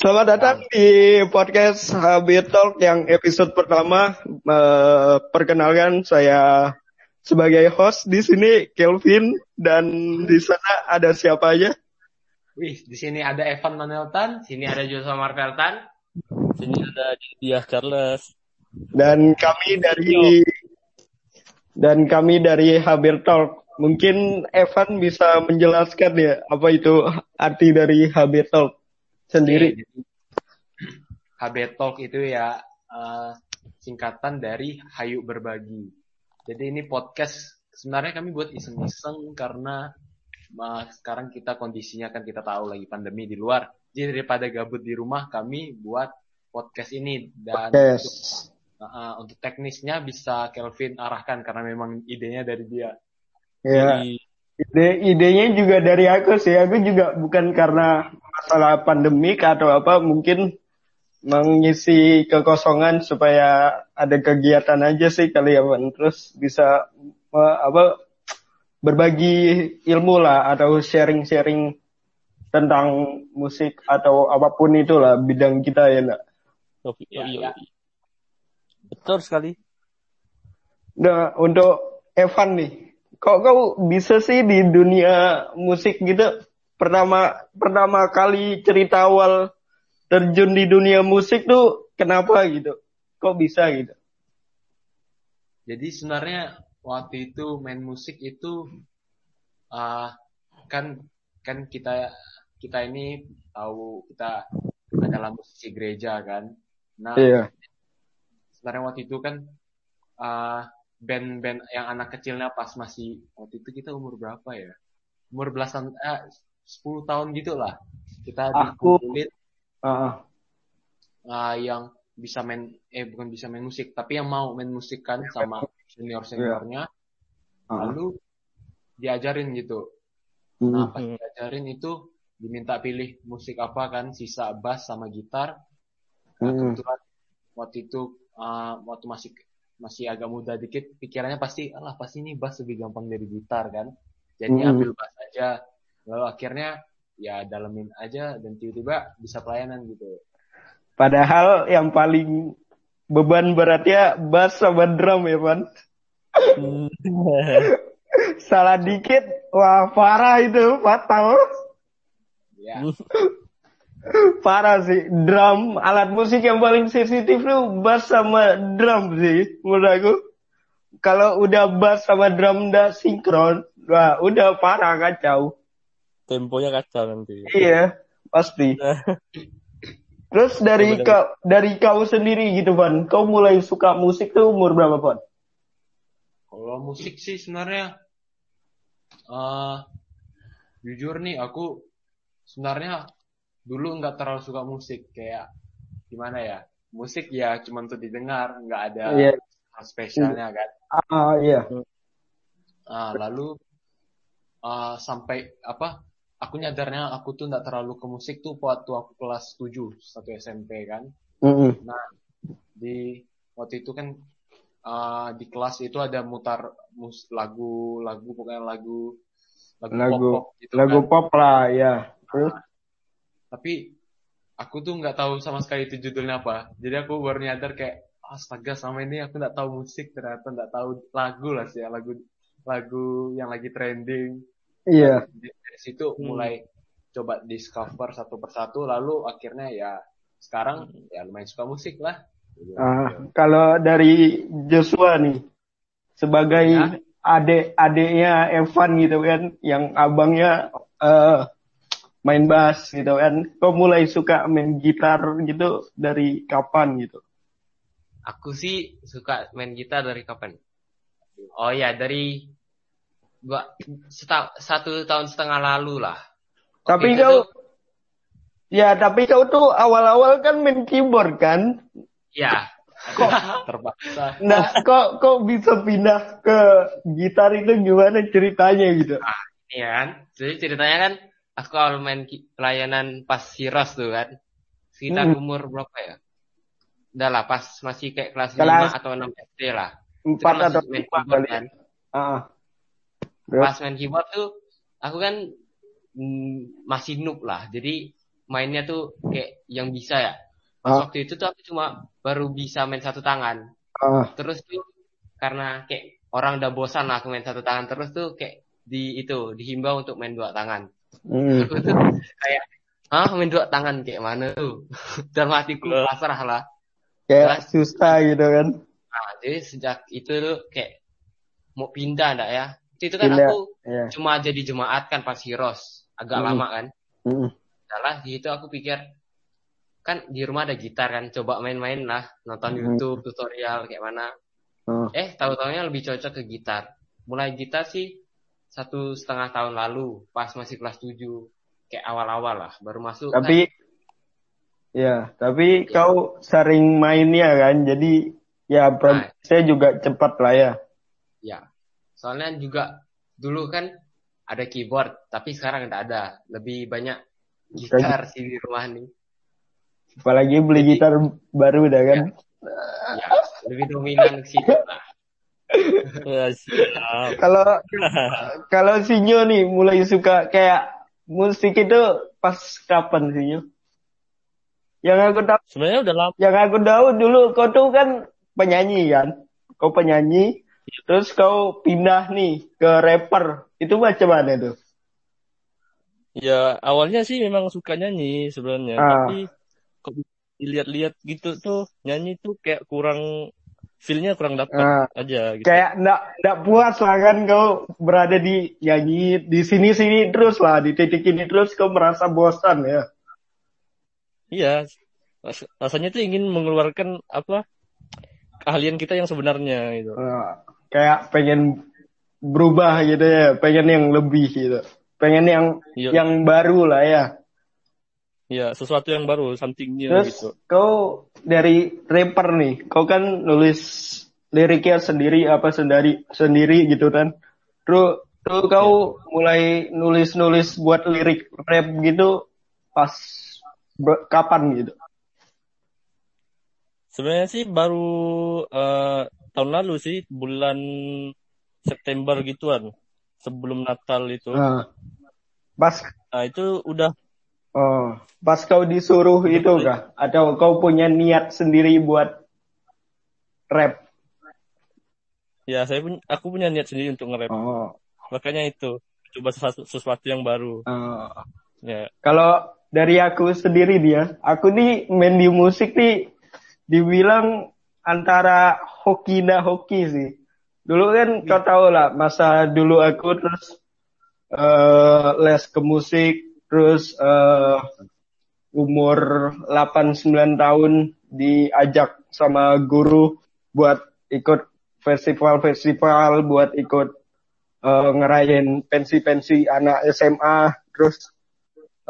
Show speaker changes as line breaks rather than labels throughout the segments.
Selamat datang di podcast Habit Talk yang episode pertama. Eh, perkenalkan saya sebagai host di sini Kelvin dan di sana ada siapa aja?
Wih, di sini ada Evan Maneltan, sini ada Joshua Marveltan,
Sini ada dia Charles.
Dan kami dari dan kami dari Habit Talk. Mungkin Evan bisa menjelaskan ya apa itu arti dari Habit Talk sendiri.
HB Talk itu ya eh, singkatan dari Hayu Berbagi. Jadi ini podcast sebenarnya kami buat iseng-iseng karena eh, sekarang kita kondisinya kan kita tahu lagi pandemi di luar. Jadi daripada gabut di rumah kami buat podcast ini dan untuk,
Yes.
eh, untuk teknisnya bisa Kelvin arahkan karena memang idenya dari dia.
Ya.
Jadi,
Ide idenya juga dari aku sih. Aku juga bukan karena masalah pandemik atau apa, mungkin mengisi kekosongan supaya ada kegiatan aja sih kali ya, Van. Terus bisa apa berbagi ilmu lah atau sharing-sharing tentang musik atau apa pun itulah bidang kita ya, nak.
oh, iya,
ya.
iya. Betul sekali.
Nah, untuk Evan nih, kok kau bisa sih di dunia musik gitu? Pertama pertama kali cerita awal terjun di dunia musik tuh kenapa gitu? Kok bisa gitu?
Jadi sebenarnya waktu itu main musik itu ah, kan kan kita kita ini tahu kita adalah musisi gereja kan. Nah
Iya.
sebenarnya waktu itu kan ah, band-band yang anak kecilnya pas masih waktu itu kita umur berapa ya? Umur belasan eh 10 tahun gitu lah. Kita dikumpulin
Ah,
ah, yang bisa main eh bukan bisa main musik tapi yang mau main musik kan sama senior seniornya
ah.
lalu diajarin gitu
Hmm.
nah pas diajarin itu diminta pilih musik apa kan sisa bass sama gitar nah
Hmm.
kebetulan waktu itu uh, waktu masih masih agak muda dikit pikirannya pasti alah pasti ini bass lebih gampang dari gitar kan jadi
Hmm.
ambil bass aja lalu akhirnya ya dalemin aja dan tiba-tiba bisa pelayanan gitu
Padahal yang paling beban beratnya bass sama drum ya, Van.
Hmm.
Salah dikit, wah parah itu, fatal.
ya
Parah sih, drum, alat musik yang paling sensitif tuh bass sama drum sih, menurut aku. Kalau udah bass sama drum udah sinkron, wah udah parah kacau.
Temponya kacau nanti.
Iya, pasti. Terus dari kau, dari kau sendiri gitu, Van, kau mulai suka musik tuh umur berapa, Van?
Kalau musik sih sebenarnya eh jujur nih aku sebenarnya dulu nggak terlalu suka musik kayak gimana ya musik ya cuma untuk didengar nggak ada hal spesialnya kan
Ah, iya.
Ah, lalu eh, sampai apa aku nyadarnya aku tuh nggak terlalu ke musik tuh waktu aku kelas 7 satu SMP kan
Mm-mm.
di waktu itu kan uh, di kelas itu ada mutar mus lagu lagu pokoknya lagu lagu
Lagu-
pop, gitu
Lagu
kan.
pop lah, ya. Terus?
tapi aku tuh nggak tahu sama sekali itu judulnya apa jadi aku baru nyadar kayak astaga sama ini aku nggak tahu musik ternyata nggak tahu lagu lah sih ya lagu lagu yang lagi trending
Iya.
dari situ
Hmm.
mulai coba discover satu persatu lalu akhirnya ya sekarang ya lumayan suka musik lah
Ah, kalau dari Joshua nih, sebagai
Ya.
adik-adiknya Evan gitu kan, yang abangnya eh, main bass gitu kan, kok mulai suka main gitar gitu dari kapan gitu?
Aku sih suka main gitar dari kapan? Oh ya dari satu tahun setengah lalu lah.
Tapi
itu
kau,
tuh-
ya tapi kau tuh awal-awal kan main keyboard kan?
Ya,
terpaksa
Nah, kok kok bisa pindah ke gitar itu gimana ceritanya gitu?
ini kan. Jadi ceritanya kan aku awal main pelayanan pas Siros tuh kan. Sekitar
Hmm.
umur berapa ya? Udah lah pas masih kayak kelas,
Kelas-
5 atau 6 SD lah. Itu
Empat
kan masih
atau
main
lima
keyboard
kali.
kan.
Ah, Terus?
Pas main keyboard tuh aku kan mm, masih noob lah. Jadi mainnya tuh kayak yang bisa ya. Pas
Ah.
waktu itu tuh aku cuma baru bisa main satu tangan.
Ah,
Terus tuh karena kayak orang udah bosan lah aku main satu tangan terus tuh kayak di itu dihimbau untuk main dua tangan.
hmm.
Aku tuh kayak ah main dua tangan kayak mana tuh? Dalam hatiku pasrah lah.
Kayak susah gitu kan.
Nah, jadi sejak itu tuh kayak mau pindah enggak ya? Itu kan
Pindah.
aku
Iya.
cuma jadi jemaat kan pas Heroes agak
Hmm.
lama kan.
Hmm.
Salah di situ aku pikir kan di rumah ada gitar kan coba main-main lah nonton
Hmm.
YouTube tutorial kayak mana
Oh.
eh tahu-taunya lebih cocok ke gitar mulai gitar sih satu setengah tahun lalu pas masih kelas 7 kayak awal-awal lah baru masuk
Tapi ya, tapi
Iya.
kau sering mainnya kan, jadi ya progresnya juga cepat lah ya.
kan, ya soalnya juga dulu kan ada keyboard tapi sekarang nggak ada lebih banyak gitar sih di rumah nih
Apalagi beli gitar baru dah kan.
ya lebih dominan ke situ lah
Ya.
Kalau kalau Sinyo nih mulai suka kayak musik itu pas kapan Sinyo? Yang aku tahu,
Sebenarnya udah lama.
yang aku tahu dulu kau tuh kan penyanyi kan, kau penyanyi, terus kau pindah nih ke rapper, itu macam mana tuh?
Ya awalnya sih memang suka nyanyi sebenarnya,
Ah.
tapi kok dilihat-lihat gitu tuh nyanyi tuh kayak kurang feel-nya kurang dapat
Ah.
aja gitu.
Kayak ndak ndak puas lah kan kau berada di nyanyi di sini sini terus lah di titik ini terus kau merasa bosan ya.
Iya, ras- rasanya tuh ingin mengeluarkan apa keahlian kita yang sebenarnya gitu.
Nah, kayak pengen berubah gitu ya, pengen yang lebih gitu. Pengen yang
Iya,
yang baru lah ya.
iya sesuatu yang baru, something new
Terus
gitu.
kau dari rapper nih, kau kan nulis liriknya sendiri apa sendiri sendiri gitu kan. Terus terus kau mulai nulis-nulis buat lirik rap gitu pas ber- kapan gitu?
Sebenarnya sih baru eh, tahun lalu sih bulan September gituan, sebelum Natal itu.
Nah, pas
Nah itu udah
oh, pas kau disuruh itu kah? Atau kau punya niat sendiri buat rap?
ya saya pun aku punya niat sendiri untuk nge-rap.
Oh,
Makanya itu coba sesuatu, sesuatu yang baru.
oh.
Ya,
Kalau dari aku sendiri dia, aku nih main di musik nih dibilang antara hoki dan hoki sih. Dulu kan kau tahu lah masa dulu aku terus eh, les ke musik, terus eh, umur 8-9 tahun diajak sama guru buat ikut festival-festival, buat ikut eh, ngerayain pensi-pensi anak SMA, terus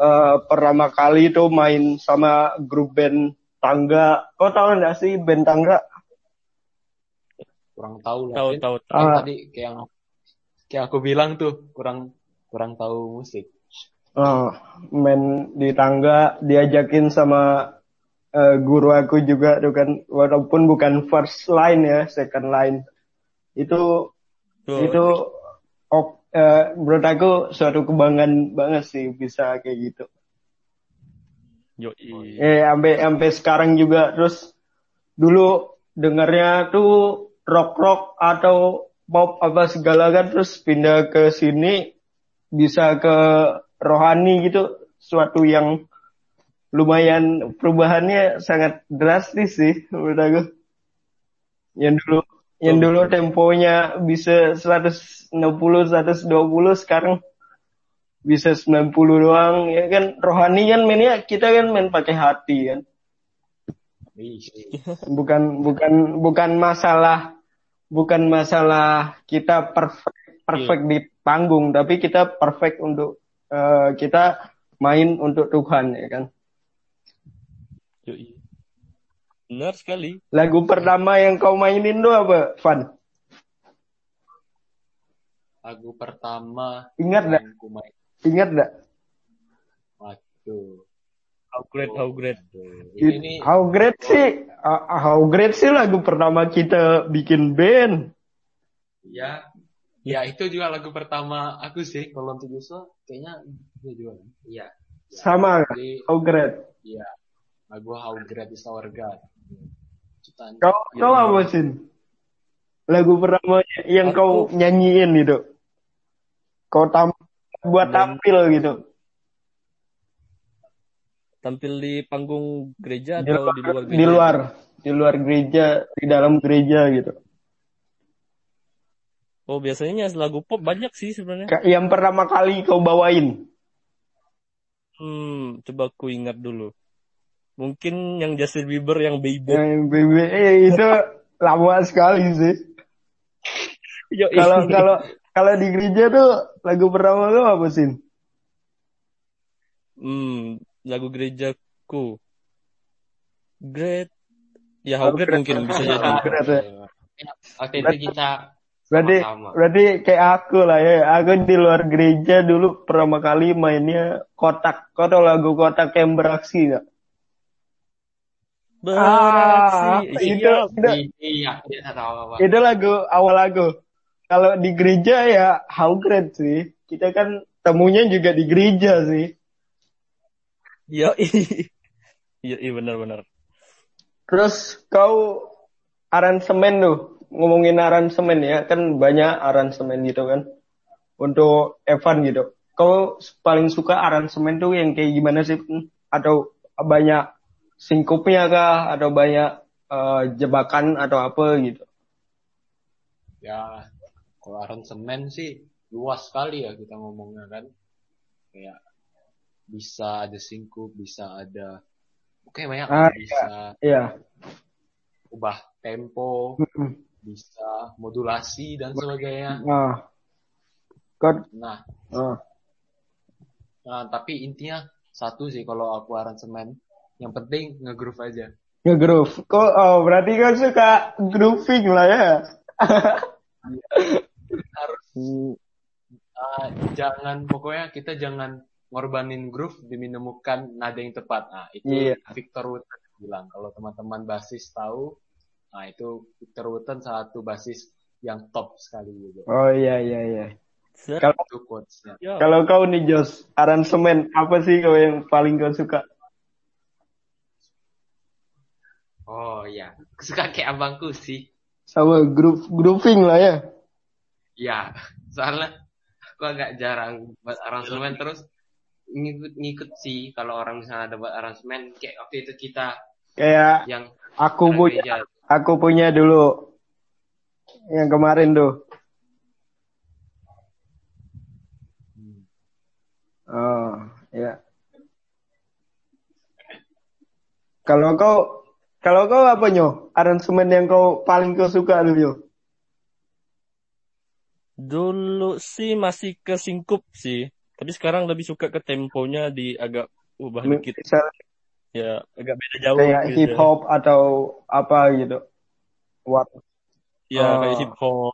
eh, pertama kali itu main sama grup band Tangga. Kau tahu nggak sih band Tangga?
Kurang tahu lah
tahu tahu.
kayak
Ah.
tadi kayak yang kayak aku bilang tuh kurang kurang tahu musik
Oh, main di Tangga diajakin sama eh, guru aku juga tuh kan walaupun bukan first line ya, second line. Itu
Tuh.
itu ok, eh, menurut aku suatu kebanggaan banget sih bisa kayak gitu.
Yoi.
Eh sampai sampai sekarang juga terus dulu dengarnya tuh rock rock atau pop apa segala kan terus pindah ke sini bisa ke rohani gitu. Suatu yang lumayan perubahannya sangat drastis sih menurut aku. Yang dulu yang dulu temponya bisa 160 120 sekarang bisa 90 doang. Ya kan rohani kan mainnya kita kan main pakai hati kan. Bukan bukan bukan masalah bukan masalah kita perfect perfect di panggung tapi kita perfect untuk eh, kita main untuk Tuhan ya kan?
Yoi. Benar sekali.
lagu pertama yang kau mainin tuh apa Van?
Lagu pertama
ingat gak
yang ku main.
Ingat gak
waduh
How great, how great.
Waduh. ini
how great sih how great sih lagu pertama kita bikin band
ya ya itu juga lagu pertama aku sih kalau untuk Joshua kayaknya dia juga?
Iya.
Sama kan?
Jadi
How great.
iya lagu How Great Is Our God. Ciptaan
Kau, kau apa Sin? Lagu pertama yang kau nyanyiin gitu. Kau tam buat tampil gitu.
Tampil di panggung gereja
Di
atau
luar,
di luar gereja?
di luar, di luar gereja, di dalam gereja gitu.
Oh, biasanya lagu pop banyak sih sebenarnya.
Yang pertama kali kau bawain.
Hmm, coba aku ingat dulu. Mungkin yang Justin Bieber yang Baby.
Yang BB eh, itu lama sekali sih. Kalau kalau kalau di gereja tuh lagu pertama lu apa sih?
Hmm, lagu gerejaku. Great. Ya, How Great mungkin bisa jadi.
Ya.
Waktu itu kita
Berarti
sama-sama.
berarti kayak aku lah ya. Aku di luar gereja dulu pertama kali mainnya kotak. Kau tau lagu kotak yang beraksi gak? Ah,
Beraksi.
itu,
Iya.
itu,
Iya, tidak tahu apa.
itu lagu awal lagu. Kalau di gereja ya how great sih. Kita kan temunya juga di gereja sih.
Iya, iya, iya benar-benar.
Terus kau aransemen tuh, ngomongin aransemen ya, kan banyak aransemen gitu kan. Untuk Evan gitu. Kau paling suka aransemen tuh yang kayak gimana sih? Atau banyak singkupnya kah? Atau banyak eh, jebakan atau apa gitu?
Ya, kalau aransemen sih luas sekali ya kita ngomongnya kan. Kayak bisa ada singkup, bisa ada Oke, banyak
Ah,
bisa
Iya.
ubah tempo, bisa modulasi dan sebagainya.
Nah. Kau,
Nah,
ah.
nah, tapi intinya satu sih kalau aku aransemen, yang penting nge-groove aja.
Nge-groove. Kok, oh berarti kau suka grooving lah ya?
Harus
Hmm,
ah, jangan pokoknya kita jangan ngorbanin groove demi menemukan nada yang tepat. Nah, itu
Iya.
Victor Wooten bilang. Kalau teman-teman basis tahu, nah itu Victor Wooten salah satu basis yang top sekali gitu.
Oh iya iya iya. Kalau kalau kau nih Jos, aransemen apa sih kau yang paling kau suka?
Oh iya, suka kayak abangku sih.
Sama groove grooving lah ya.
Iya, soalnya aku agak jarang buat aransemen terus ngikut-ngikut sih kalau orang misalnya ada buat aransemen kayak waktu itu kita
Kayak
yang
aku punya
gereja.
aku punya dulu yang kemarin tuh. Oh, ya. Kalau kau kalau kau apa nyo? Aransemen yang kau paling kau suka dulu nyo?
Dulu sih masih ke singkup sih. Tapi sekarang lebih suka ke temponya di agak ubah dikit.
Misal
Ya, agak beda jauh
kayak
gitu.
hip hop atau apa gitu. What?
Ya,
Oh.
kayak hip hop,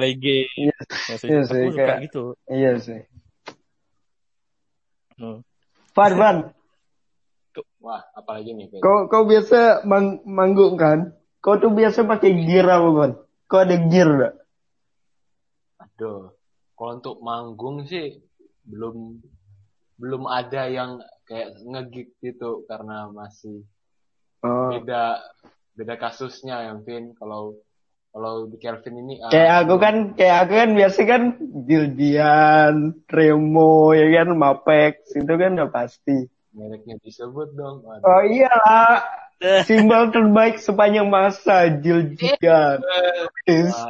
reggae.
Iya,
Maksudnya,
iya
aku
sih,
suka
kayak-
gitu.
Iya sih.
Hmm.
Van, Van,
Wah, apalagi nih,
kau kau biasa mang manggung kan? Kau tuh biasa pakai gear apa, Van? Kau ada gear gak?
Aduh, kalau untuk manggung sih belum belum ada yang kayak ngegig gitu karena masih
Oh.
beda beda kasusnya yang Vin kalau kalau di Kelvin ini ah,
Kayak aku kan, kayak aku kan biasa kan Dildian, Remo, ya kan, Mapex, itu kan udah pasti.
mereknya disebut dong. Waduh.
Oh iyalah, simbol terbaik sepanjang masa, Dildian. Yes.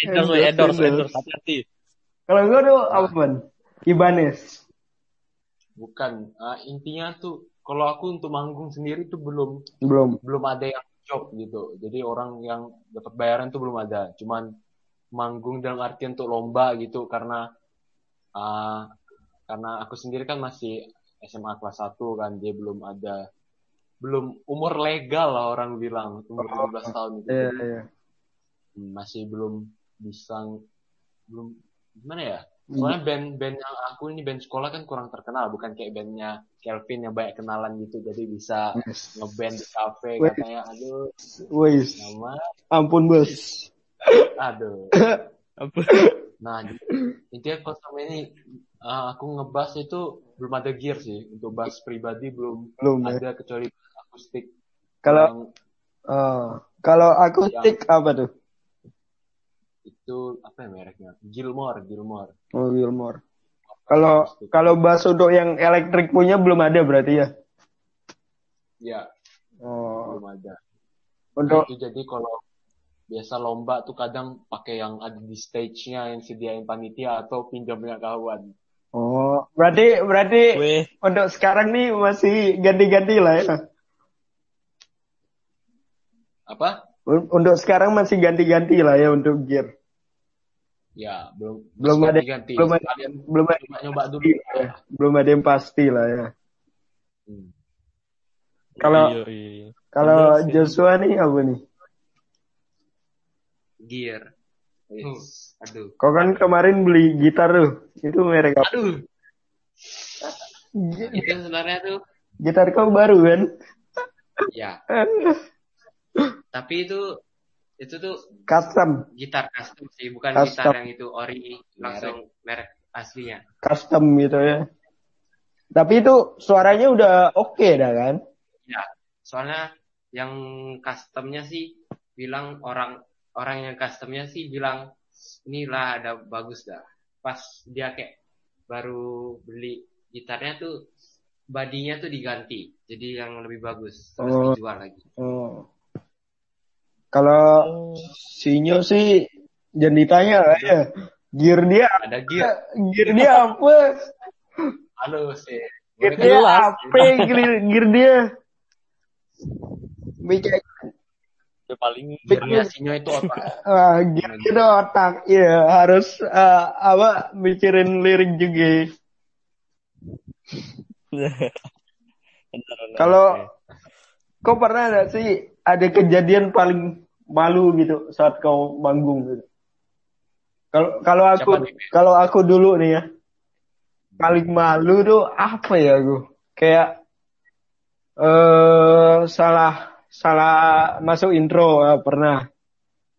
Ah,
Endorse, endorse, endorse. Hati-hati.
Kalau gue tuh apa, Van? Ibanez.
bukan Ah, intinya tuh kalau aku untuk manggung sendiri tuh belum
Belum.
belum ada yang job gitu. Jadi orang yang dapat bayaran tuh belum ada. Cuman manggung dalam artian untuk lomba gitu karena ah, karena aku sendiri kan masih SMA kelas 1 kan dia belum ada belum umur legal lah orang bilang umur 15 tahun gitu.
Iya,
Jadi,
iya.
hmm, masih belum bisa belum gimana ya? Soalnya band-band yang aku ini band sekolah kan kurang terkenal, bukan kayak bandnya Kelvin yang banyak kenalan gitu, jadi bisa
Yes.
ngeband di
Wih.
katanya, aduh,
Wis.
nama,
Ampun, Bos.
aduh.
Apa?
Nah, intinya kostum ini Ah, aku ngebas itu belum ada gear sih untuk bass pribadi belum
Belum ya.
ada kecuali bass akustik.
Kalau
Yang
oh, kalau akustik apa tuh?
Itu apa ya mereknya? Gilmore, Gilmore.
Oh, Wilmore. Kalau kalau untuk yang elektrik punya belum ada berarti ya?
ya
Oh,
belum ada.
untuk
Itu jadi kalau biasa lomba tuh kadang pakai yang ada di stage-nya yang sediain panitia atau pinjamnya kawan.
Oh, berarti berarti
Weh,
untuk sekarang nih masih ganti-ganti lah ya.
Apa?
Un- Untuk sekarang masih ganti-ganti lah ya untuk gear.
Ya, belum
Belum ada
ganti-ganti.
belum ada
Sekalian
belum ada
coba nyoba dulu.
ya. belum ada yang pasti lah ya.
Hmm.
Kalau
iya, iya.
kalau
Bener sih.
Joshua nih apa nih?
Gear.
Yes.
Aduh.
Kau kan kemarin beli gitar tuh. Itu merek apa?
Aduh. Itu sebenarnya tuh
Gitar kau baru kan?
ya. Tapi itu itu tuh
Custom,
gitar custom sih, bukan
Custom.
gitar yang itu ori langsung merek aslinya.
custom gitu ya. Tapi itu suaranya udah oke dah kan?
Ya, soalnya yang customnya sih bilang orang orang yang customnya sih bilang inilah ada bagus dah. Pas dia kayak baru beli gitarnya tuh badinya tuh diganti, jadi yang lebih bagus terus
Oh.
dijual lagi.
Oh. Kalau Sinyo sih jangan ditanya lah ya. Gear dia,
Ada gear.
gear dia apa?
Halo sih.
Gear dia apa? Gear, gear dia. Bicara
Udah paling
Gearnya Sinyo itu apa?
ah, gear itu otak, ya harus ah, apa mikirin lirik juga. Kalau. Kau pernah ada sih ada kejadian paling malu gitu saat kau manggung gitu? Kalau kalau aku kalau aku dulu nih ya paling malu tuh apa ya aku kayak eh salah salah masuk intro eh, pernah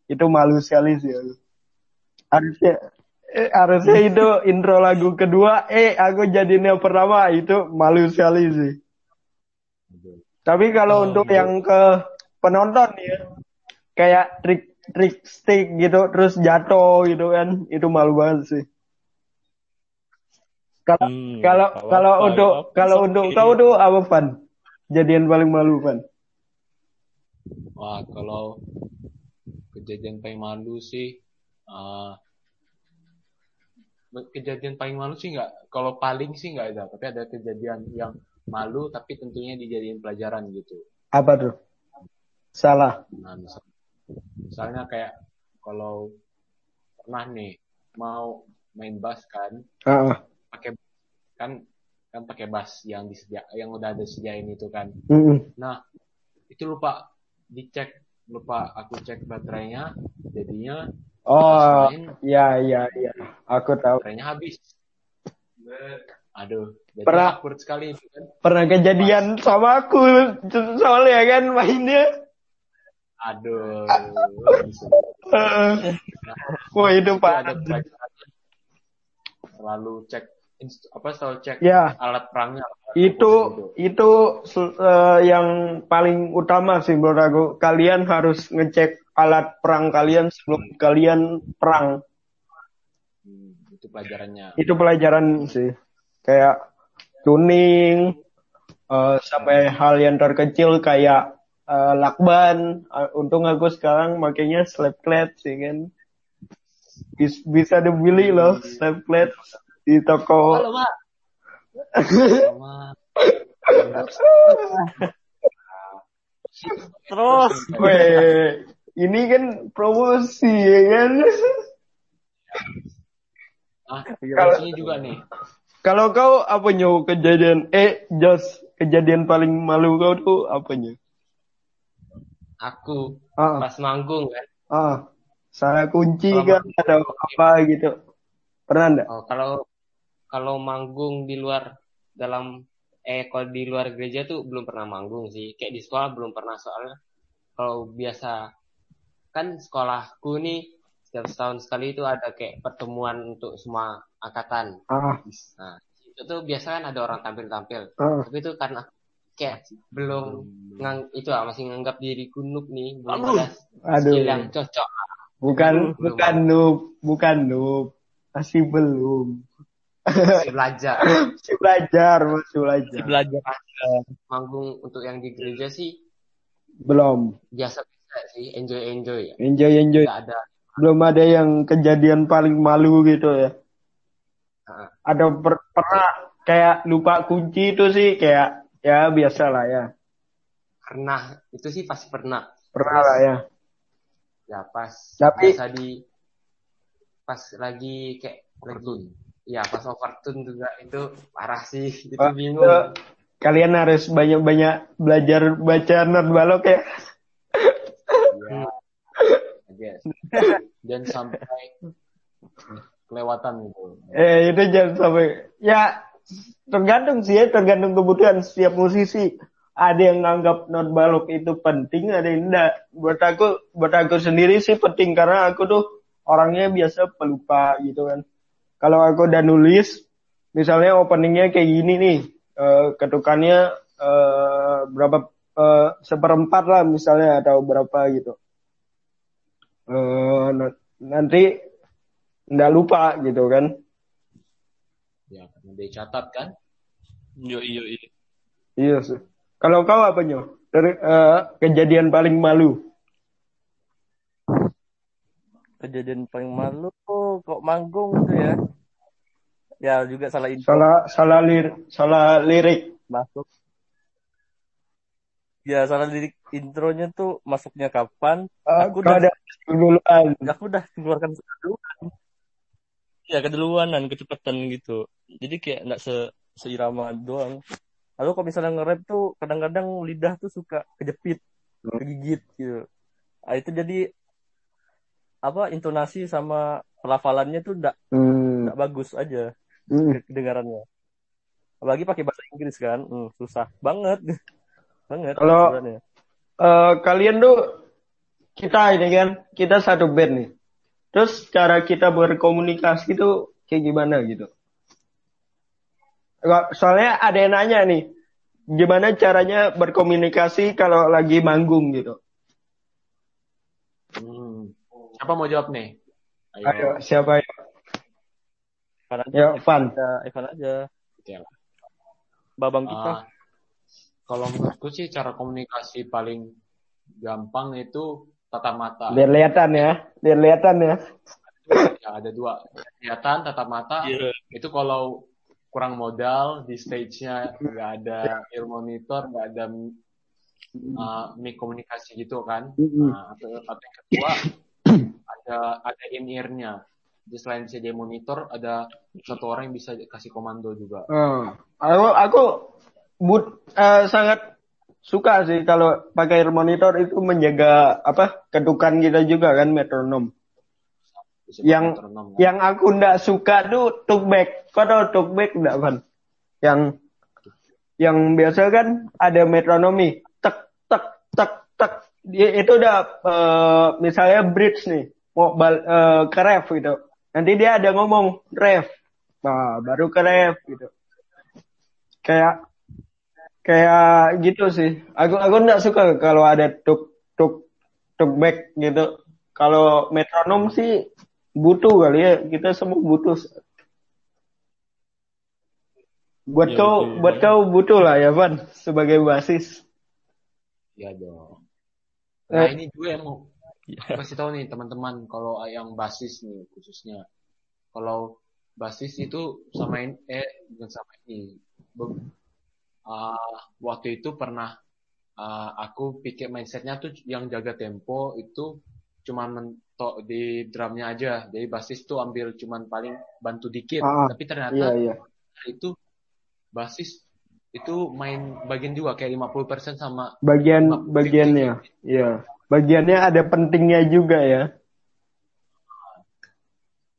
itu malu sekali sih aku. harusnya eh, harusnya itu intro lagu kedua eh aku jadiin yang pertama itu malu sekali sih tapi kalau
Oh,
untuk
gitu.
yang ke penonton ya, kayak trik trik stick gitu terus jatuh gitu kan, itu malu banget sih. Kalau
Hmm,
kalau kalau untuk kalau untuk kau tuh apa Van? Jadian paling malu Van?
Wah, kalau kejadian paling malu sih, eh, kejadian paling malu sih nggak, kalau paling sih nggak ada, tapi ada kejadian yang malu tapi tentunya dijadiin pelajaran gitu.
Apa tuh? Salah.
Nah, misal- misalnya kayak kalau pernah nih mau main bass kan,
Ah,
pakai kan kan pakai bass yang disedia yang udah ada sediain itu kan.
mm-mm.
Nah, itu lupa dicek, lupa aku cek baterainya, jadinya
Oh,
main
ya ya ya. Aku tahu.
baterainya habis. Aduh, jadi
Pernah-
sekali itu kan.
Pernah kejadian sama aku soalnya kan mainnya.
Aduh.
Eh, Wah itu pak.
Selalu cek apa selalu cek
Ya.
alat perangnya.
itu itu eh, yang paling utama sih menurut aku kalian harus ngecek alat perang kalian sebelum kalian perang
Hmm, itu pelajarannya.
itu pelajaran sih kayak tuning eh, sampai hal yang terkecil kayak eh, lakban. Eh, untung aku sekarang makainya slap clad sih kan. Bis- bisa dibeli loh slap clad di toko.
Halo, Mak. Sama
Terus.
Weh, ini kan promosi ya kan?
Ah,
Kalau-
ini juga nih.
Kalau kau apanya kejadian eh Jos kejadian paling malu kau tuh apanya?
Aku
Ah,
pas manggung kan.
ah, salah kunci kan atau apa gitu. Pernah enggak?
Oh, kalau kalau manggung di luar dalam eh kalau di luar gereja tuh belum pernah manggung sih. Kayak di sekolah belum pernah soalnya kalau biasa kan sekolahku nih setiap setahun sekali itu ada kayak pertemuan untuk semua angkatan.
Ah,
Nah, itu tuh biasa kan ada orang tampil-tampil.
ah.
Tapi itu karena kayak belum ngang, itu ah, masih nganggap diri kunuk nih, belum
Aduh.
ada skill yang cocok.
bukan
Belum.
bukan noob, bukan noob, masih belum.
Masih belajar.
Masih belajar, masih belajar.
Masih belajar.
Manggung untuk yang di gereja sih
Belum.
biasa-biasa sih, enjoy-enjoy ya.
Enjoy enjoy.
Ada
Belum ada yang kejadian paling malu gitu ya. Ada per- pernah kayak lupa kunci itu sih kayak ya biasa lah ya.
pernah itu sih pasti pernah.
Pernah lah ya.
Ya pas
Tapi-
biasa di pas lagi kayak lagi ya pas overtune juga itu parah sih itu
Oh,
bingung
itu Kalian harus banyak-banyak belajar baca not balok ya.
Ya. Yes. Dan sampai kelewatan gitu.
Eh itu jangan sampai ya tergantung sih ya tergantung kebutuhan setiap musisi. Ada yang nganggap not balok itu penting, ada yang enggak. Buat aku, buat aku sendiri sih penting karena aku tuh orangnya biasa pelupa gitu kan. Kalau aku udah nulis, misalnya openingnya kayak gini nih, eh, ketukannya eh, berapa eh, seperempat lah misalnya atau berapa gitu. Na- nanti nggak lupa gitu kan.
Ya, karena dia catat kan.
Yo yo yo.
Iya sih. Kalau kau apa nyo? Dari eh, kejadian paling malu.
Kejadian paling malu kok manggung gitu ya. Ya juga salah intro
Salah salah lir salah lirik.
masuk. Ya salah lirik intronya tuh masuknya kapan?
Eh,
Aku
kau
udah-
ada duluan.
Aku udah keluarkan keduluan. Ya keduluanan, kecepatan gitu. Jadi kayak nggak se seirama doang. Lalu kalau misalnya nge-rap tuh kadang-kadang lidah tuh suka kejepit,
Hmm.
kegigit gitu. Nah, itu jadi apa intonasi sama pelafalannya tuh nggak
Hmm.
nggak bagus aja
Hmm.
kedengarannya. Apalagi pakai bahasa Inggris kan, hmm, susah banget, banget.
Kalau-. Eh, kalian tuh kita ini kan kita satu band nih. Terus cara kita berkomunikasi tuh kayak gimana gitu? Soalnya ada yang nanya nih, gimana caranya berkomunikasi kalau lagi manggung gitu?
Hmm. Siapa mau jawab nih? Ayo.
Ayo, siapa ya?
Evan aja,
Ya, Van.
aja, Evan aja.
Oke lah.
Babang kita.
Ah, kalau menurutku sih cara komunikasi paling gampang itu tatap mata.
Biar kelihatan ya, biar kelihatan ya.
Ya, ada dua. Kelihatan tatap mata.
Iya.
Itu kalau kurang modal di stage-nya nggak ada ear monitor, nggak ada uh, mic komunikasi gitu kan. Nah, atau, atau yang kedua ada ada in ear-nya. Jadi selain bisa dia monitor, ada satu orang yang bisa kasih komando juga.
Hmm. Aku aku but, eh, sangat suka sih kalau pakai monitor itu menjaga apa ketukan kita juga kan metronom.
Bisa
Yang-
metronom, kan.
Yang aku ndak suka tuh talkback. Kau tahu talkback ndak kan? Yang yang biasa kan ada metronomi tek tek tek tek. Dia itu udah eh, misalnya bridge nih mau bal, eh, ke ref gitu. Nanti dia ada ngomong ref. Nah, baru ke ref gitu. Kayak kayak gitu sih. Aku aku nggak suka kalau ada tuk tuk tuk back gitu. Kalau metronom sih butuh kali ya. Kita semua butuh. Buat
Iya,
kau
betul.
buat kau butuh lah ya Van sebagai basis.
Iya dong. Nah
Eh.
ini juga yang mau
Iya.
kasih tahu nih teman-teman kalau yang basis nih khususnya. Kalau basis itu sama ini, eh bukan sama ini. Ah, waktu itu pernah ah, aku pikir mindsetnya tuh yang jaga tempo itu cuma mentok di drumnya aja. Jadi basis tuh ambil cuman paling bantu dikit.
Ah,
Tapi ternyata
Iya iya.
itu basis itu main bagian juga kayak 50% sama
Bagian bagiannya. Iya. Bagiannya ada pentingnya juga ya.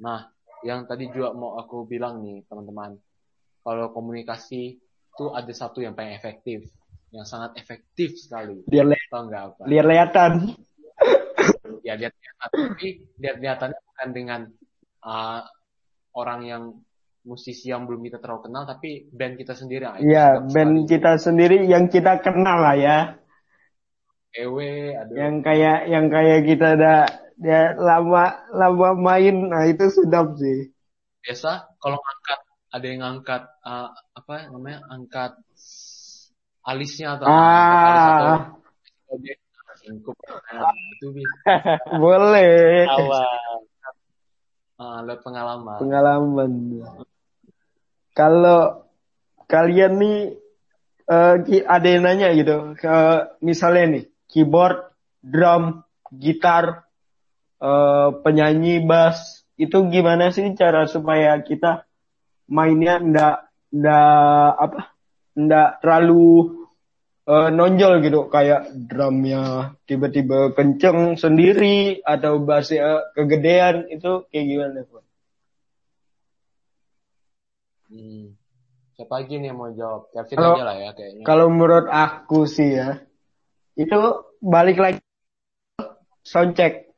Nah, yang tadi juga mau aku bilang nih, teman-teman. Kalau komunikasi itu ada satu yang paling efektif. Yang sangat efektif sekali.
Biar li-
Tahu nggak apa?
biar kelihatan.
Ya, lihat-lihatan. Tapi lihat-lihatannya bukan dengan uh, orang yang musisi yang belum kita terlalu kenal tapi band kita sendiri. Nah,
Iya, band kita sendiri yang kita kenal lah ya.
Ewe, ada
Yang kayak yang kayak kita ada ya lama lama main, nah itu sedap sih.
biasa kalau ngangkat ada yang ngangkat uh, apa namanya angkat alisnya atau angkat alis atau
Ah,
itu
boleh.
Awal.
uh, lewat pengalaman.
Pengalaman. Kalau kalian nih eh, ki- ada yang nanya gitu, ke misalnya nih keyboard, drum, gitar, eh, penyanyi bass, itu gimana sih cara supaya kita mainnya ndak ndak apa ndak terlalu eh, nonjol gitu kayak drumnya tiba-tiba kenceng sendiri atau bassnya kegedean itu kayak gimana Pak?
Hmm. Siapa lagi nih yang mau jawab? Kevin
Kalau-
aja lah ya kayaknya.
Kalau menurut aku sih ya, itu balik lagi soundcheck.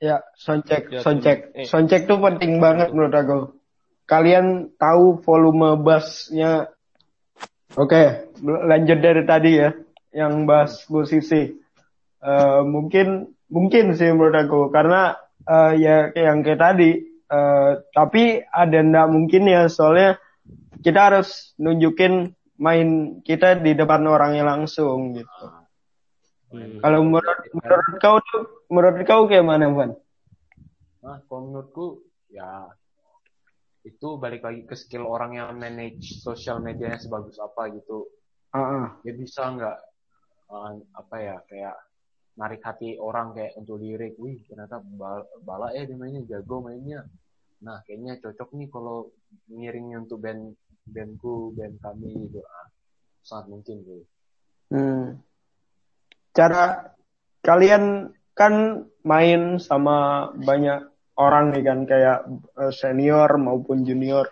Ya, soundcheck,
Ya,
soundcheck.
eh.
Soundcheck tuh penting banget menurut aku. Kalian tahu volume bassnya. Oke, lanjut dari tadi ya, yang bass musisi. Eh, mungkin mungkin sih menurut aku karena eh, ya kayak yang kayak tadi. Eh, tapi ada ndak mungkin ya soalnya kita harus nunjukin main kita di depan orangnya langsung gitu.
Hmm.
Kalau menurut menurut kau tuh menurut kau kayak mana, Van?
Nah, kalau menurutku ya itu balik lagi ke skill orang yang manage sosial medianya sebagus apa gitu.
Ah,
Dia bisa nggak uh, apa ya kayak narik hati orang kayak untuk lirik, wih ternyata bal bala ya dia mainnya jago mainnya. Nah kayaknya cocok nih kalau ngiringnya untuk band bandku band kami gitu. Ah, sangat mungkin gitu.
hmm. Cara kalian kan main sama banyak orang nih kan kayak eh, senior maupun junior.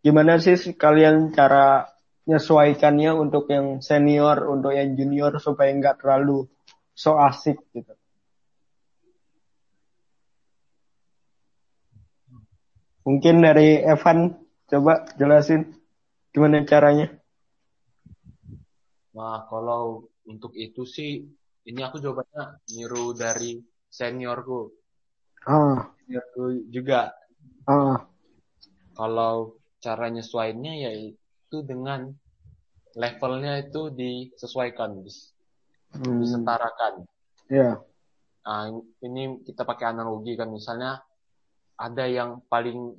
Gimana sih kalian cara menyesuaikannya untuk yang senior, untuk yang junior supaya nggak terlalu so asik gitu? Mungkin dari Evan coba jelasin gimana caranya.
Nah, kalau untuk itu sih, ini aku jawabannya niru dari seniorku.
Ah,
Seniorku juga.
ah,
Kalau cara nyesuainya yaitu dengan levelnya itu disesuaikan, dis-
hmm,
disetarakan.
ya,
Nah, ini kita pakai analogi kan, misalnya ada yang paling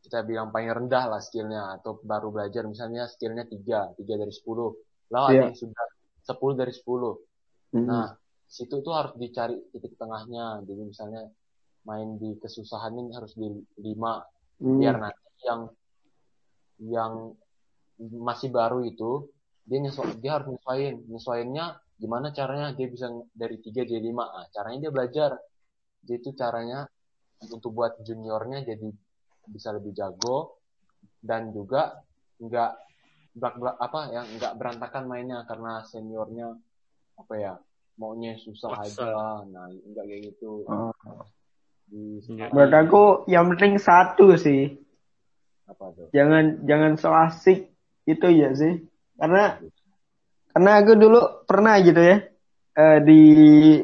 kita bilang paling rendah lah skillnya atau baru belajar misalnya skillnya 3, 3 dari 10. Lalu ada
Iya.
yang sudah 10 dari 10.
Hmm,
Nah, situ tuh harus dicari titik tengahnya. Jadi misalnya main di kesusahan ini harus di 5
hmm,
biar nanti yang yang masih baru itu dia nyesu- dia harus nyesuaiin. Nyesuaiinnya gimana caranya dia bisa dari 3 jadi 5. Nah, caranya dia belajar. Jadi itu caranya untuk buat juniornya jadi bisa lebih jago dan juga nggak belak apa ya nggak berantakan mainnya karena seniornya apa ya maunya susah
Maksa.
aja. Nah nggak kayak gitu. Di.
Menurut aku yang penting satu sih,
apa tuh?
Jangan jangan so asik itu ya sih, karena karena aku dulu pernah gitu ya eh, di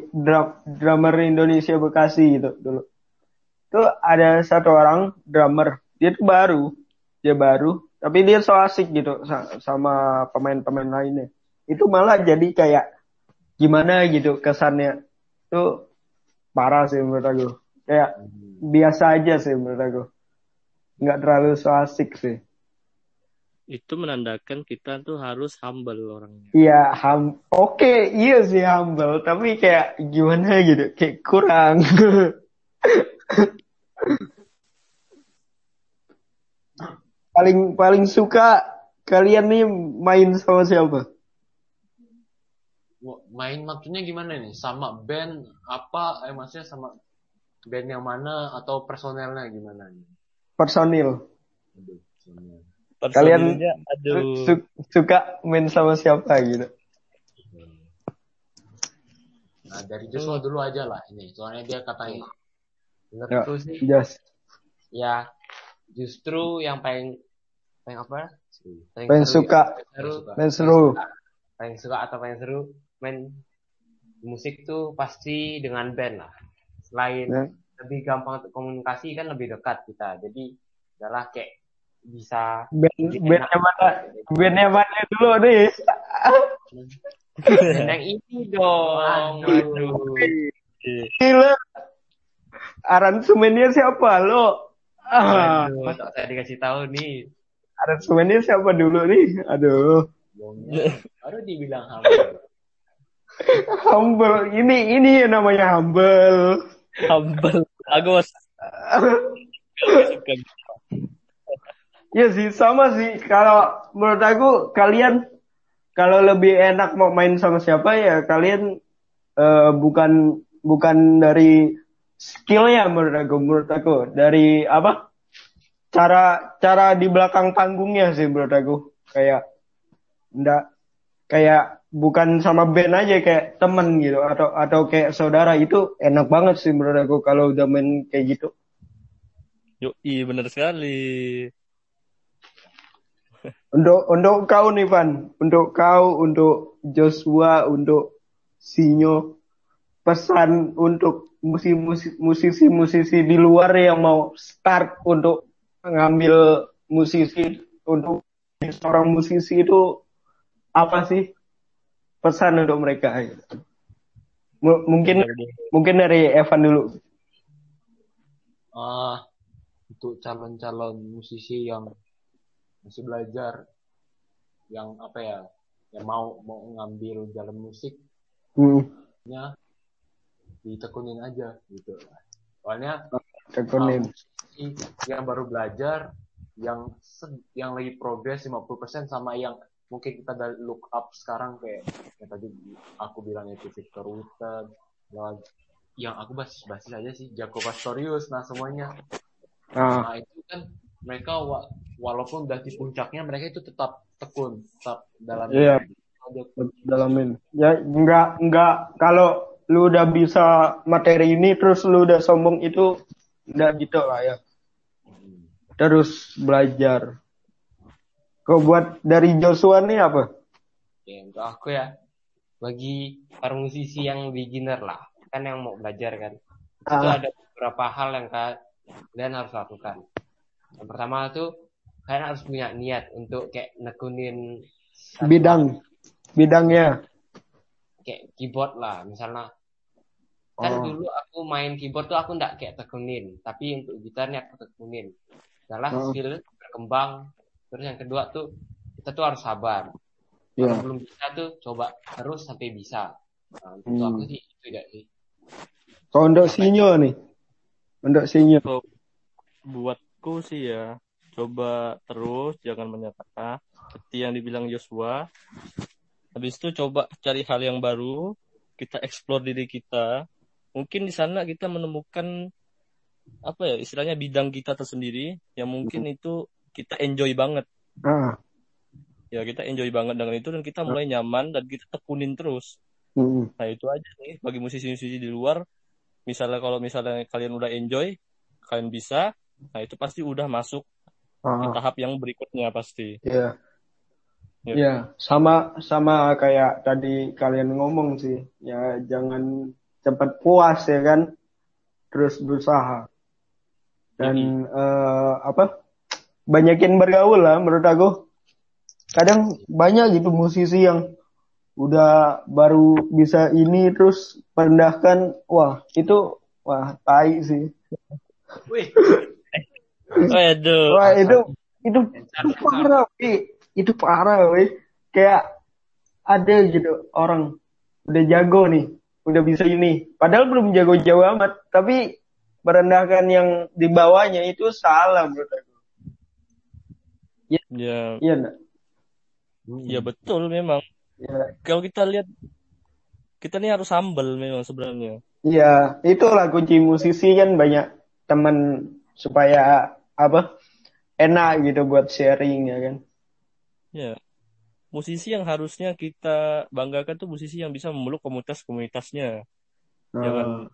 drum, drummer Indonesia Bekasi gitu dulu. Tuh ada satu orang drummer, dia tuh baru, dia baru, tapi dia so asik gitu sa- sama pemain-pemain lainnya. Itu malah jadi kayak gimana gitu kesannya. Tuh parah sih menurut aku. Kayak biasa aja sih menurut aku. Nggak terlalu so asik sih.
Itu menandakan kita tuh harus humble orangnya.
Iya, hum oke, iya sih humble, tapi kayak gimana gitu, kayak kurang. paling paling suka kalian nih main sama siapa?
Main maksudnya gimana nih sama band apa eh maksudnya sama band yang mana atau personelnya gimana nih
Personil.
Aduh, personel.
Kalian-
aduh.
Su- suka main sama siapa gitu?
nah dari Joshua dulu aja lah ini soalnya dia katanya
Ya.
menurutku sih
Jas.
ya justru yang paling paling apa
Paling
seru ya.
suka.
seru
Paling seru.
paling suka atau paling seru main musik tuh pasti dengan band lah selain
Ya.
lebih gampang untuk komunikasi kan lebih dekat kita jadi adalah kayak bisa
Band, bandnya mana? Bandnya mana dulu nih?
band yang ini dong waduh
Gila. Aransemennya siapa lo? Ah,
tak saya dikasih tahu nih
aransemennya siapa dulu nih? Aduh.
Baru dibilang humble
Humble. Ini ini yang namanya humble.
Humble. Agus. Suka.
Ya sih sama sih. Kalau menurut aku kalian kalau lebih enak mau main sama siapa ya kalian eh, bukan bukan dari skill ya menurut aku menurut aku. Dari apa? Cara cara di belakang panggungnya sih menurut aku. Kayak enggak kayak bukan sama band aja kayak temen gitu. Atau atau kayak saudara. Itu enak banget sih menurut aku kalau udah main kayak gitu.
Yoi, bener sekali.
Untuk untuk kau nih Van, untuk kau, untuk Joshua, untuk Sinyo, pesan untuk musisi- musisi-musisi di luar yang mau start untuk ngambil musisi untuk seorang musisi itu apa sih pesan untuk mereka? gitu? M- mungkin mungkin dari Evan dulu.
Ah, untuk calon-calon musisi yang masih belajar, yang apa ya, yang mau mau ngambil jalan musiknya
Hmm,
ditekunin aja gitu. Soalnya
tekunin.
musisi yang baru belajar, yang yang lagi progres 50% sama yang mungkin kita dari look up sekarang kayak yang tadi aku bilang itu Victor Wooten, lah, yang aku basis-basis aja sih Jaco Pastorius, nah semuanya
Ah,
Nah itu kan mereka wa- walaupun udah di puncaknya mereka itu tetap tekun, tetap dalam
Iya. dalamin. Ya enggak enggak kalau lu udah bisa materi ini terus lu udah sombong itu enggak gitu lah ya. Terus belajar. Kau buat dari Joshua nih apa?
ya untuk aku ya bagi para musisi yang beginner lah kan yang mau belajar kan itu
Ah.
ada beberapa hal yang ka- kalian harus lakukan yang pertama tuh kalian harus punya niat untuk kayak nekunin
Bidang bidangnya.
Kayak keyboard lah misalnya kan
Oh.
dulu aku main keyboard tuh aku nggak kayak tekunin tapi untuk gitarnya aku tekunin adalah
Oh.
skill berkembang terus yang kedua tuh kita tuh harus sabar
Ya.
kalau belum bisa tuh coba terus sampai bisa nah, untuk
Hmm.
aku sih itu ya sih
Kalau untuk sinyo nih. Untuk sinyo.
Buatku sih ya, coba terus jangan menyerah. Seperti yang dibilang Joshua. Habis itu coba cari hal yang baru, kita explore diri kita. Mungkin di sana kita menemukan apa ya istilahnya bidang kita tersendiri yang mungkin itu kita enjoy banget.
Ah.
Ya kita enjoy banget dengan itu dan kita mulai nyaman dan kita tekunin terus.
Hmm.
Nah itu aja nih bagi musisi-musisi di luar. Misalnya kalau misalnya kalian udah enjoy, kalian bisa, nah itu pasti udah masuk di
Ah.
tahap yang berikutnya pasti.
Iya.
Ya.
Iya, sama sama kayak tadi kalian ngomong sih. Ya jangan cepat puas ya kan. Terus berusaha. Dan eh, apa? Banyakin bergaul lah menurut aku. Kadang banyak gitu musisi yang udah baru bisa ini terus merendahkan. Wah, itu wah tai sih.
wih
Waduh.
Wah, itu itu itu parah, Wi. Itu parah, Wi. Kayak ada gitu orang udah jago nih, udah bisa ini. Padahal belum jago jauh amat, tapi merendahkan yang di bawahnya itu salah menurut aku.
Ya,
Iya enggak?
ya betul memang.
Iya.
Kalau kita lihat kita nih harus humble memang sebenarnya.
Iya, itulah kunci musisi kan banyak teman supaya apa? enak gitu buat sharing ya kan.
Ya. Musisi yang harusnya kita banggakan tuh musisi yang bisa memeluk komunitas-komunitasnya. Jangan
Nah,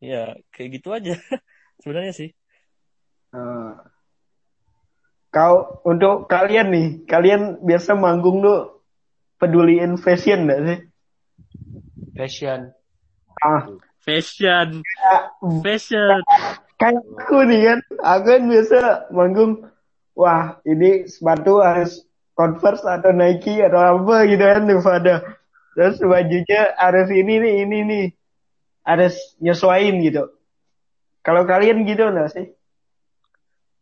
ya kayak gitu aja sebenarnya sih.
Eh, kau untuk kalian nih, kalian biasa manggung tuh peduliin fashion gak sih?
Fashion.
Ah,
Fashion,
kayak-
fashion.
kayak aku nih kan, aku kan biasa manggung, wah ini sepatu harus Converse atau Nike atau apa gitu kan Nevada. Terus bajunya harus ini nih, ini nih. Harus nyesuaiin gitu. Kalau kalian gitu nggak sih?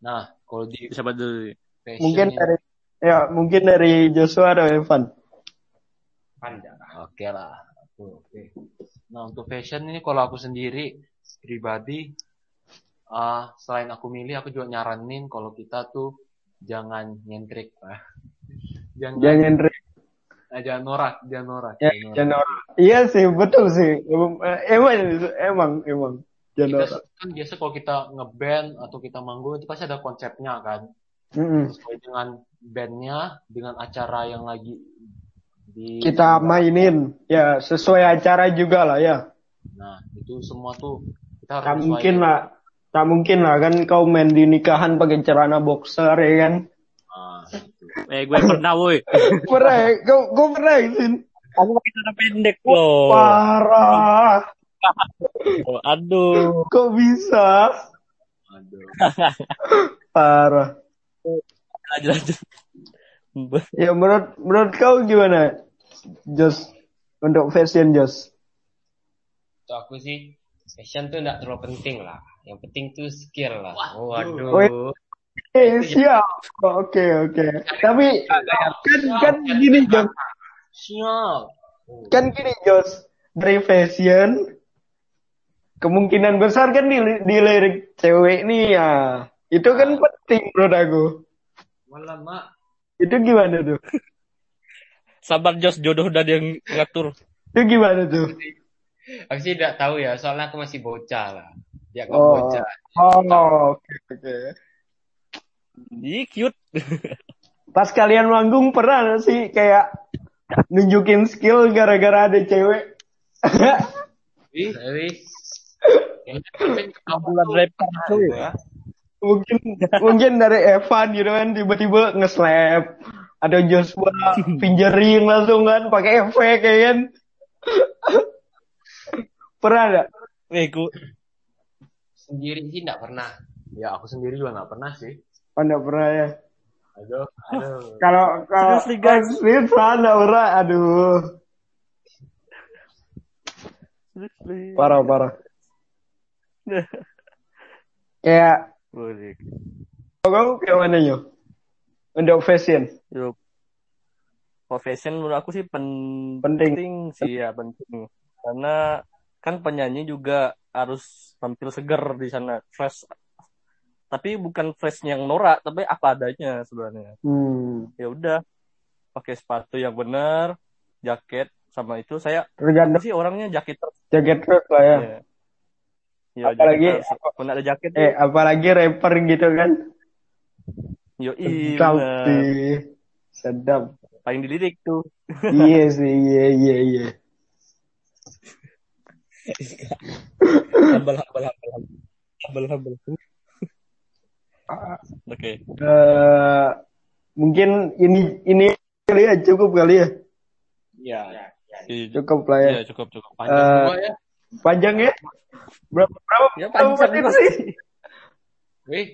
Nah, kalau di
Siapa dulu?
Mungkin
ini-
dari ya mungkin dari Joshua atau Evan.
Pandang.
Oke lah. Oke, Oke. Nah untuk fashion ini kalau aku sendiri pribadi, ah selain aku milih, aku juga nyaranin kalau kita tuh jangan nyentrik, ah. Jangan
Jangan
eh, jangan norak, jangan norak.
ya,
jangan norak.
jangan Iya sih, betul sih. Emang emang emang, emang. Jangan
Kita kan biasa kalau kita ngeband atau kita manggung itu pasti ada konsepnya kan.
Mm-mm.
Sesuai dengan bandnya, dengan acara yang lagi di
Kita mainin ya sesuai acara juga lah ya.
Nah itu semua tuh kita harus
Tak mungkin lah. Tak mungkin lah kan kau main di nikahan pakai celana boxer ya kan.
Eh, gue pernah, woi.
Pernah? Kau, kau pernah Sin?
Aku pakai celana pendek loh.
Parah.
Oh, aduh.
Kok bisa?
Aduh.
Parah.
Lanjut, lanjut.
Ya menurut menurut kau gimana? Jos untuk fashion Jos.
Untuk aku sih fashion tuh nggak terlalu penting lah. Yang penting tuh skill lah. Waduh.
Wih. Eh siap. Oke oke. Tapi kan kan gini Jos.
Siap.
Kan gini Jos. Dari fashion kemungkinan besar kan di, dilirik cewek nih ya. Itu kan penting menurut aku.
Malah mak.
Itu gimana tuh?
Sabar Jos, jodoh udah dia yang ngatur.
Itu gimana tuh?
Aku sih tidak tahu ya. Soalnya aku masih bocah lah. Dia kok
Oh.
bocah.
Oh, oke oke.
Ih, cute.
Pas kalian manggung pernah nggak sih kayak nunjukin skill gara-gara ada cewek?
Cuy.
mungkin mungkin dari Evan gitu kan tiba-tiba nge-slap ada Joshua fingering langsung kan pakai efek ya kan pernah nggak
Eh, ku
Sendiri sih nggak pernah.
Ya aku sendiri juga nggak pernah sih.
Pernah ya
Aduh, aduh.
kalau kalau
Seriously, guys.
Serius, nggak pernah aduh parah parah kayak
Boleh.
kamu kayak mana yo untuk fashion
Yo. For fashion menurut aku sih pen-
Penting.
penting sih ya penting. Karena kan penyanyi juga harus tampil seger di sana, fresh. Tapi bukan fresh yang norak, tapi apa adanya sebenarnya.
hmm,
Ya udah, pakai sepatu yang benar, jaket sama itu saya
tergantung
sih orangnya jaket terus.
jaket terus lah ya
Ya. Ya,
Apalagi-
jaket terus. Kalau ada jaket,
eh apalagi rapper gitu kan
yo
sedap
iya,
sih sedap
paling dilirik tuh.
iya sih iya iya iya
Hambal, hambal, hambal, hambal. Hambal, hambal. Oke.
Eh, mungkin ini ini kali ya cukup kali ya
Ya,
Iya,
cukup lah ya
Iya, cukup, cukup.
panjang juga ya.
panjang ya berapa berapa
Ya,
berapa
panjang
menit
juga
sih
Wih,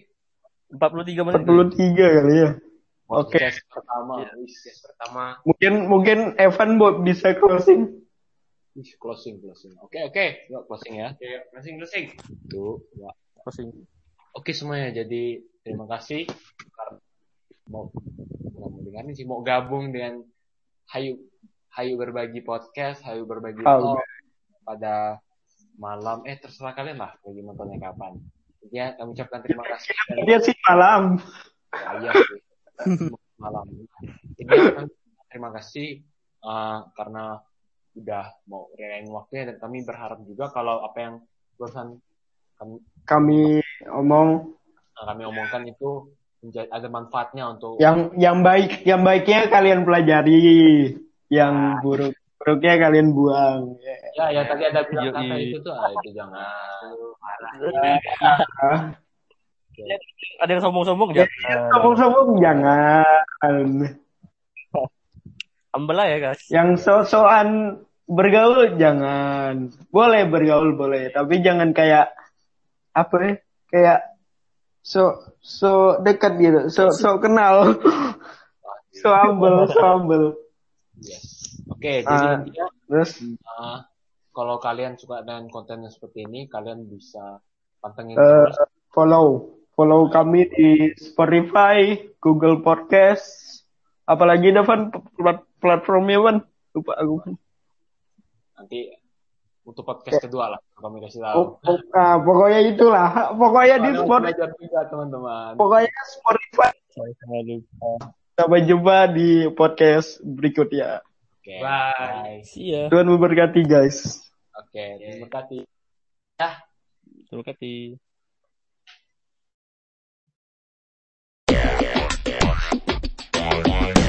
43 menit.
43 kali ya Oke.
podcast pertama.
Iya.
Wih,
Yes, pertama.
mungkin mungkin Evan buat bisa closing
closing, closing. Oke, oke. Yuk, closing ya.
Oke, closing closing.
Tuh, ya.
Pusing.
Oke semuanya, jadi terima kasih karena mau mendengarin sih, mau gabung dengan Hayu Hayu berbagi podcast, Hayu berbagi
Oh.
talk pada malam. Eh terserah kalian lah lagi nontonnya kapan. Ya, kami ucapkan terima kasih.
Dia sih malam
ya, iya sih. malam. Jadi kami terima kasih uh, karena udah mau relain waktunya dan kami berharap juga kalau apa yang barusan kami
kami omong
yang kami omongkan itu menjadi ada manfaatnya untuk
yang yang baik yang baiknya kalian pelajari yang buruk buruknya kalian buang
ya ya tadi ada bilang kata itu tuh ah, itu jangan
Ah,
Ada yang sombong-sombong
Ya,
jangan.
Sombong-sombong jangan.
Humble lah ya guys.
Yang so-soan bergaul jangan. Boleh bergaul boleh, tapi jangan kayak apa ya? Kayak so so dekat gitu, so so kenal. so humble, so humble.
Yes. Oke, jadi
Ah.
intinya
Terus
uh, kalau kalian suka dengan konten yang seperti ini, kalian bisa pantengin terus.
follow follow kami di Spotify, Google Podcast, apalagi Devan plat- platformnya Van lupa aku.
Nanti untuk podcast ya. kedua lah kami kasih tahu.
Uh, pokoknya itulah, pokoknya di
sport. juga teman-teman.
Pokoknya Spotify. Sampai jumpa di podcast berikutnya.
Okay.
Bye. Bye.
See ya.
Tuhan memberkati guys.
Oke, okay, okay. kasih.
Ya. kasih. Yeah, yeah, yeah.